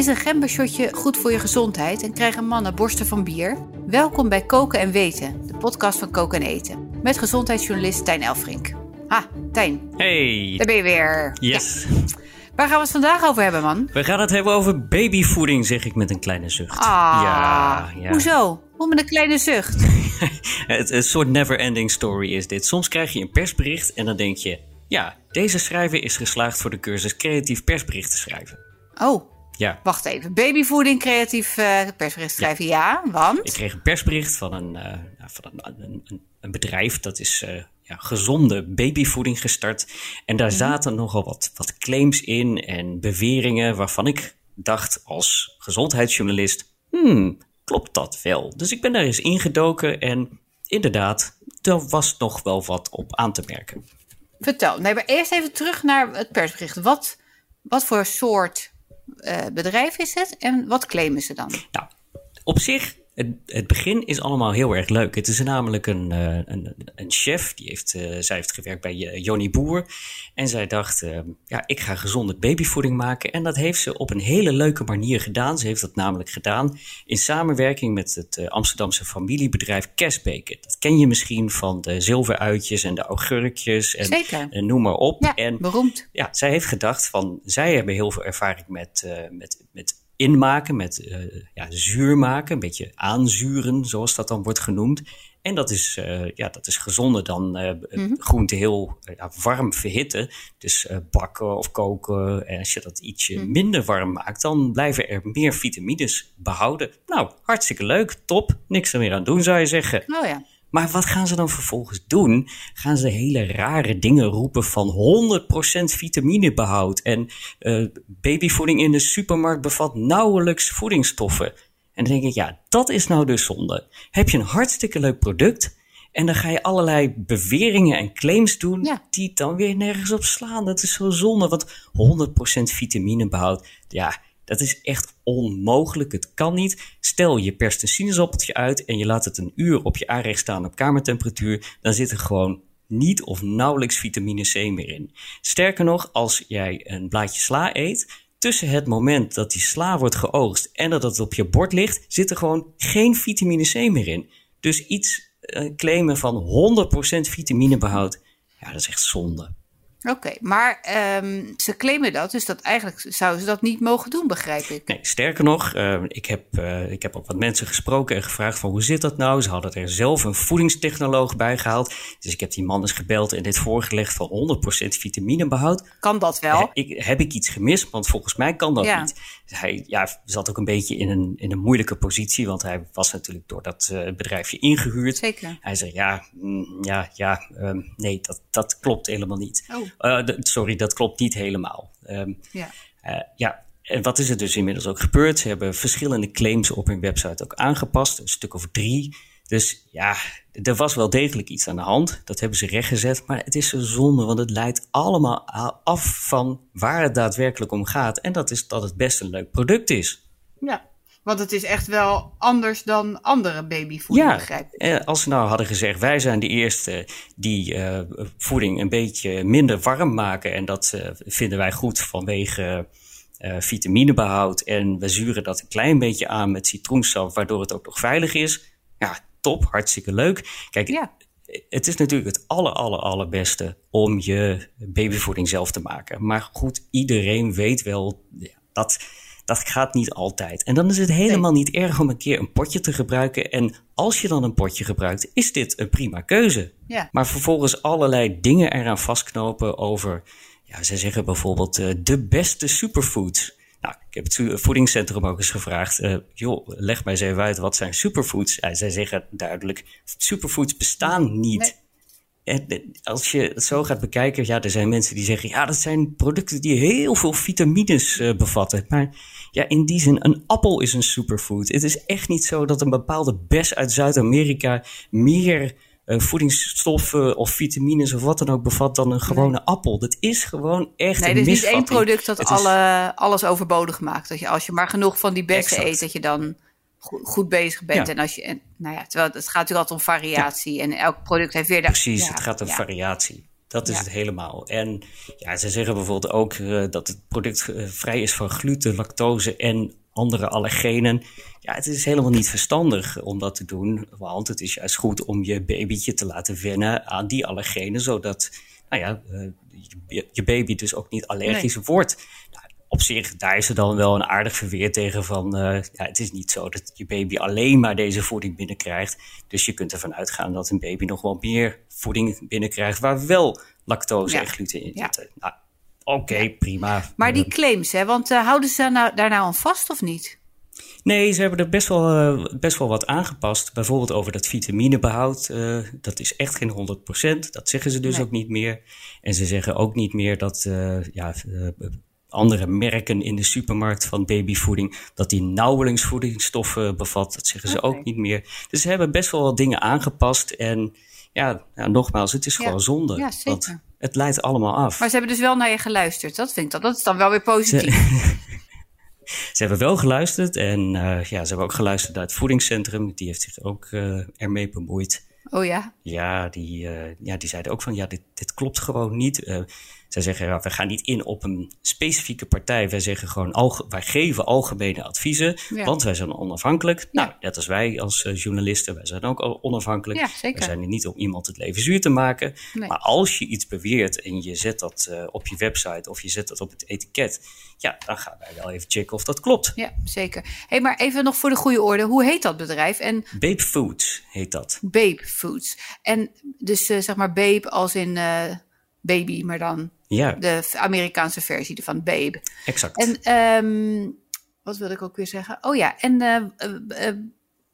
Is een gembershotje goed voor je gezondheid en krijgen mannen borsten van bier? Welkom bij Koken en Weten, de podcast van Koken en Eten. Met gezondheidsjournalist Tijn Elfrink. Ha, Tijn. Hey. Daar ben je weer. Yes. Ja. Waar gaan we het vandaag over hebben, man? We gaan het hebben over babyvoeding, zeg ik met een kleine zucht. Ah, ja, ja. Hoezo? Hoe met een kleine zucht? het, een soort never-ending story is dit. Soms krijg je een persbericht en dan denk je... Ja, deze schrijver is geslaagd voor de cursus creatief persbericht te schrijven. Oh, ja. Wacht even. Babyvoeding, creatief uh, persbericht schrijven. Ja. ja. want? Ik kreeg een persbericht van een, uh, van een, een, een, bedrijf dat is uh, ja, gezonde babyvoeding gestart. En daar mm -hmm. zaten nogal wat, wat claims in en beweringen waarvan ik dacht als gezondheidsjournalist... Hmm, klopt dat wel? Dus ik ben daar eens ingedoken en inderdaad, er was nog wel wat op aan te merken. Vertel. Nee, maar eerst even terug naar het persbericht. Wat, wat voor soort bedrijf is het en wat claimen ze dan? Nou, op zich, het, het, begin is allemaal heel erg leuk. Het is namelijk een, uh, een, een, chef, die heeft, uh, zij heeft gewerkt bij Jonny Boer. En zij dacht, ja, ik ga gezonde babyvoeding maken. En dat heeft ze op een hele leuke manier gedaan. Ze heeft dat namelijk gedaan in samenwerking met het Amsterdamse familiebedrijf Kesbeken. Dat ken je misschien van de zilveruitjes en de augurkjes en, Zeker. en noem maar op. Ja, en, beroemd. Ja, zij heeft gedacht van, zij hebben heel veel ervaring met, met, met inmaken, met uh, ja, zuur maken, een beetje aanzuren, zoals dat dan wordt genoemd. En dat is, uh, ja, dat is gezonder dan uh, groente heel warm verhitten. Dus bakken of koken. En als je dat ietsje mm. minder warm maakt, dan blijven er meer vitamines behouden. Nou, hartstikke leuk, top. Niks er meer aan doen, zou je zeggen. Oh ja. Maar wat gaan ze dan vervolgens doen? Gaan ze hele rare dingen roepen van 100% vitaminebehoud en uh, babyvoeding in de supermarkt bevat nauwelijks voedingsstoffen. En dan denk ik, ja, dat is nou dus zonde. Heb je een hartstikke leuk product en dan ga je allerlei beweringen en claims doen ja. die dan weer nergens op slaan. Dat is zo zonde, want 100% vitaminebehoud, ja, dat is echt onmogelijk. Het kan niet. Stel je perst een sinaasappeltje uit en je laat het een uur op je aanrecht staan op kamertemperatuur, dan zit er gewoon niet of nauwelijks vitamine C meer in. Sterker nog, als jij een blaadje sla eet, tussen het moment dat die sla wordt geoogst en dat het op je bord ligt, zit er gewoon geen vitamine C meer in. Dus iets uh, claimen van 100% vitaminebehoud, ja, dat is echt zonde. Oké, okay, maar um, ze claimen dat, dus dat eigenlijk zouden ze dat niet mogen doen, begrijp ik. Nee, sterker nog, uh, ik, heb, uh, ik heb ook wat mensen gesproken en gevraagd van hoe zit dat nou? Ze hadden er zelf een voedingstechnoloog bij gehaald. Dus ik heb die man eens gebeld en dit voorgelegd van 100% vitaminebehoud. Kan dat wel? Ik, heb ik iets gemist? Want volgens mij kan dat ja. niet. Hij ja, zat ook een beetje in een, in een moeilijke positie, want hij was natuurlijk door dat bedrijfje ingehuurd. Zeker. Hij zei ja, mm, ja, ja, um, nee, dat, dat klopt helemaal niet. Oh. Uh, d- sorry, dat klopt niet helemaal. Um, ja. Uh, ja, en wat is er dus inmiddels ook gebeurd? Ze hebben verschillende claims op hun website ook aangepast, een stuk of drie. Dus ja, er was wel degelijk iets aan de hand. Dat hebben ze rechtgezet. Maar het is zo zonde, want het leidt allemaal af van waar het daadwerkelijk om gaat. En dat is dat het best een leuk product is. Ja, want het is echt wel anders dan andere babyvoeding, ja, begrijp ik. Eh, als ze nou hadden gezegd, wij zijn de eerste die uh, voeding een beetje minder warm maken. En dat uh, vinden wij goed vanwege uh, vitaminebehoud. En we zuren dat een klein beetje aan met citroensap, waardoor het ook nog veilig is. Ja, top, hartstikke leuk. Kijk, ja. het is natuurlijk het aller, aller, allerbeste om je babyvoeding zelf te maken. Maar goed, iedereen weet wel ja, dat dat gaat niet altijd. En dan is het helemaal nee. niet erg om een keer een potje te gebruiken. En als je dan een potje gebruikt, is dit een prima keuze. Ja. Maar vervolgens allerlei dingen eraan vastknopen over... Ja, zij zeggen bijvoorbeeld uh, de beste superfoods. Nou, ik heb het voedingscentrum ook eens gevraagd. Uh, joh, leg mij eens even uit, wat zijn superfoods? Ja, zij zeggen duidelijk, superfoods bestaan niet. Nee. Als je het zo gaat bekijken, ja, er zijn mensen die zeggen, ja, dat zijn producten die heel veel vitamines uh, bevatten. Maar ja, in die zin, een appel is een superfood. Het is echt niet zo dat een bepaalde bes uit Zuid-Amerika meer uh, voedingsstoffen of vitamines of wat dan ook bevat dan een gewone nee. appel. Dat is gewoon echt nee, een er is niet één product dat alle, is- alles overbodig maakt. Dat je, als je maar genoeg van die bessen eet, dat je dan goed, goed bezig bent. Ja. En als je, en, nou ja, terwijl het gaat natuurlijk altijd om variatie. En elk product heeft weer... de- Precies, het gaat om variatie. Dat is het helemaal. En ja, ze zeggen bijvoorbeeld ook eh, dat het product eh, vrij is van gluten, lactose en andere allergenen. Ja, het is helemaal niet verstandig om dat te doen. Want het is juist goed om je babytje te laten wennen aan die allergenen. Zodat nou ja, eh, je, je baby dus ook niet allergisch wordt. Op zich, daar is er dan wel een aardig verweer tegen van... eh, ja, het is niet zo dat je baby alleen maar deze voeding binnenkrijgt. Dus je kunt ervan uitgaan dat een baby nog wel meer voeding binnenkrijgt... waar wel lactose Ja. en gluten in Ja. zitten. Nou, oké, prima. Maar die Eh, claims, hè, want eh, houden ze daar nou, daar nou aan vast of niet? Nee, ze hebben er best wel, best wel wat aangepast. Bijvoorbeeld over dat vitaminebehoud. eh, dat is echt geen 100%. Dat zeggen ze dus Nee. ook niet meer. En ze zeggen ook niet meer dat ja, andere merken in de supermarkt van babyvoeding... dat die nauwelijks voedingsstoffen bevat. Dat zeggen ze ook niet meer. Dus ze hebben best wel wat dingen aangepast. En ja, nogmaals, het is Ja. gewoon zonde. Ja, zeker. Want het leidt allemaal af. Maar ze hebben dus wel naar je geluisterd. Dat vind ik dan. Dat is dan wel weer positief. Ze hebben wel geluisterd en eh, ja, ze hebben ook geluisterd naar het voedingscentrum. Die heeft zich ook eh, ermee bemoeid. Oh ja? Ja, die, eh, ja, die zeiden ook van ja, dit, dit klopt gewoon niet. Zij zeggen, ja, we gaan niet in op een specifieke partij. Wij zeggen gewoon, alge- wij geven algemene adviezen, Ja. want wij zijn onafhankelijk. Nou, net als wij als eh, journalisten, wij zijn ook onafhankelijk. We zijn er niet om iemand het leven zuur te maken. Nee. Maar als je iets beweert en je zet dat eh, op je website of je zet dat op het etiket, ja, dan gaan wij wel even checken of dat klopt. Ja, zeker. hey, maar even nog voor de goede orde. Hoe heet dat bedrijf? En Babe Foods heet dat. Babe Foods. En dus eh, zeg maar Babe als in baby, maar dan Ja, de Amerikaanse versie van Babe. exact. En ehm, wat wilde ik ook weer zeggen? Oh ja, en eh, eh, eh,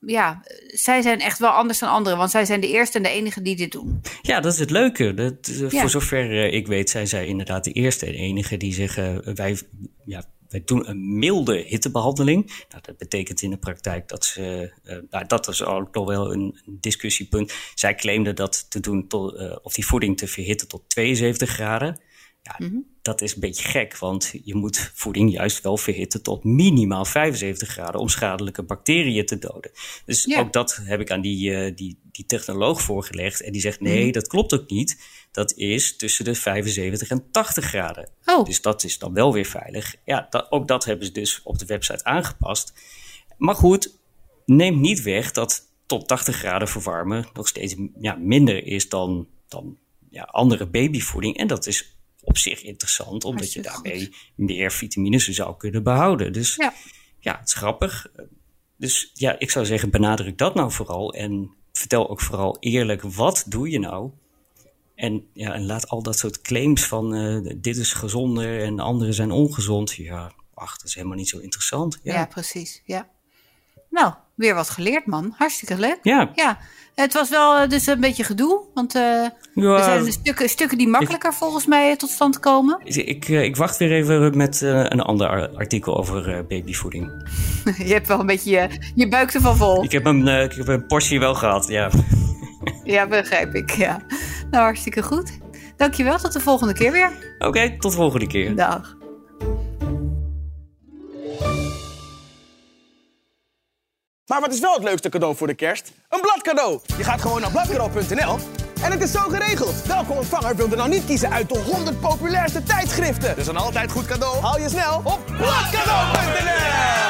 ja, zij zijn echt wel anders dan anderen, want zij zijn de eerste en de enige die dit doen. Ja, dat is het leuke. Dat, Ja. Voor zover ik weet zijn zij inderdaad de eerste en enige die zeggen... wij, ja, wij doen een milde hittebehandeling. Nou, dat betekent in de praktijk dat ze... eh, nou, dat is ook nog wel een, een discussiepunt. Zij claimden dat te doen tot, eh, of die voeding te verhitten tot 72 graden. Ja, dat is een beetje gek, want je moet voeding juist wel verhitten tot minimaal 75 graden om schadelijke bacteriën te doden. Dus Ja. ook dat heb ik aan die, eh, die, die technoloog voorgelegd. En die zegt: nee, dat klopt ook niet. Dat is tussen de 75 en 80 graden. Oh. Dus dat is dan wel weer veilig. Ja, dat, ook dat hebben ze dus op de website aangepast. Maar goed, neemt niet weg dat tot 80 graden verwarmen nog steeds ja, minder is dan, dan ja, andere babyvoeding. En dat is op zich interessant, omdat je daarmee meer vitamines zou kunnen behouden. Dus Ja. ja, het is grappig. Dus ja, ik zou zeggen, benadruk dat nou vooral. En vertel ook vooral eerlijk, wat doe je nou? En, ja, en laat al dat soort claims van eh, dit is gezonder en anderen zijn ongezond. Ja, ach, dat is helemaal niet zo interessant. Ja, Ja, precies. Ja. Nou, weer wat geleerd, man. Hartstikke leuk. ja. Ja, het was wel eh, dus een beetje gedoe, want eh, er zijn dus stukken, stukken die makkelijker volgens mij eh, tot stand komen. ik, eh, ik wacht weer even met eh, een ander ar- artikel over eh, babyvoeding. je hebt wel een beetje je, buik ervan vol. Ik heb, een, eh, ik heb een portie wel gehad, ja. Ja, begrijp ik. Ja. Nou, hartstikke goed. Dankjewel, tot de volgende keer weer. Oké, tot de volgende keer. Dag. Maar wat is wel het leukste cadeau voor de kerst? Een bladcadeau. Je gaat gewoon naar bladcadeau.nl en het is zo geregeld. Welke ontvanger wil er nou niet kiezen uit de 100 populairste tijdschriften? Dus een altijd goed cadeau. Haal je snel op bladcadeau.nl.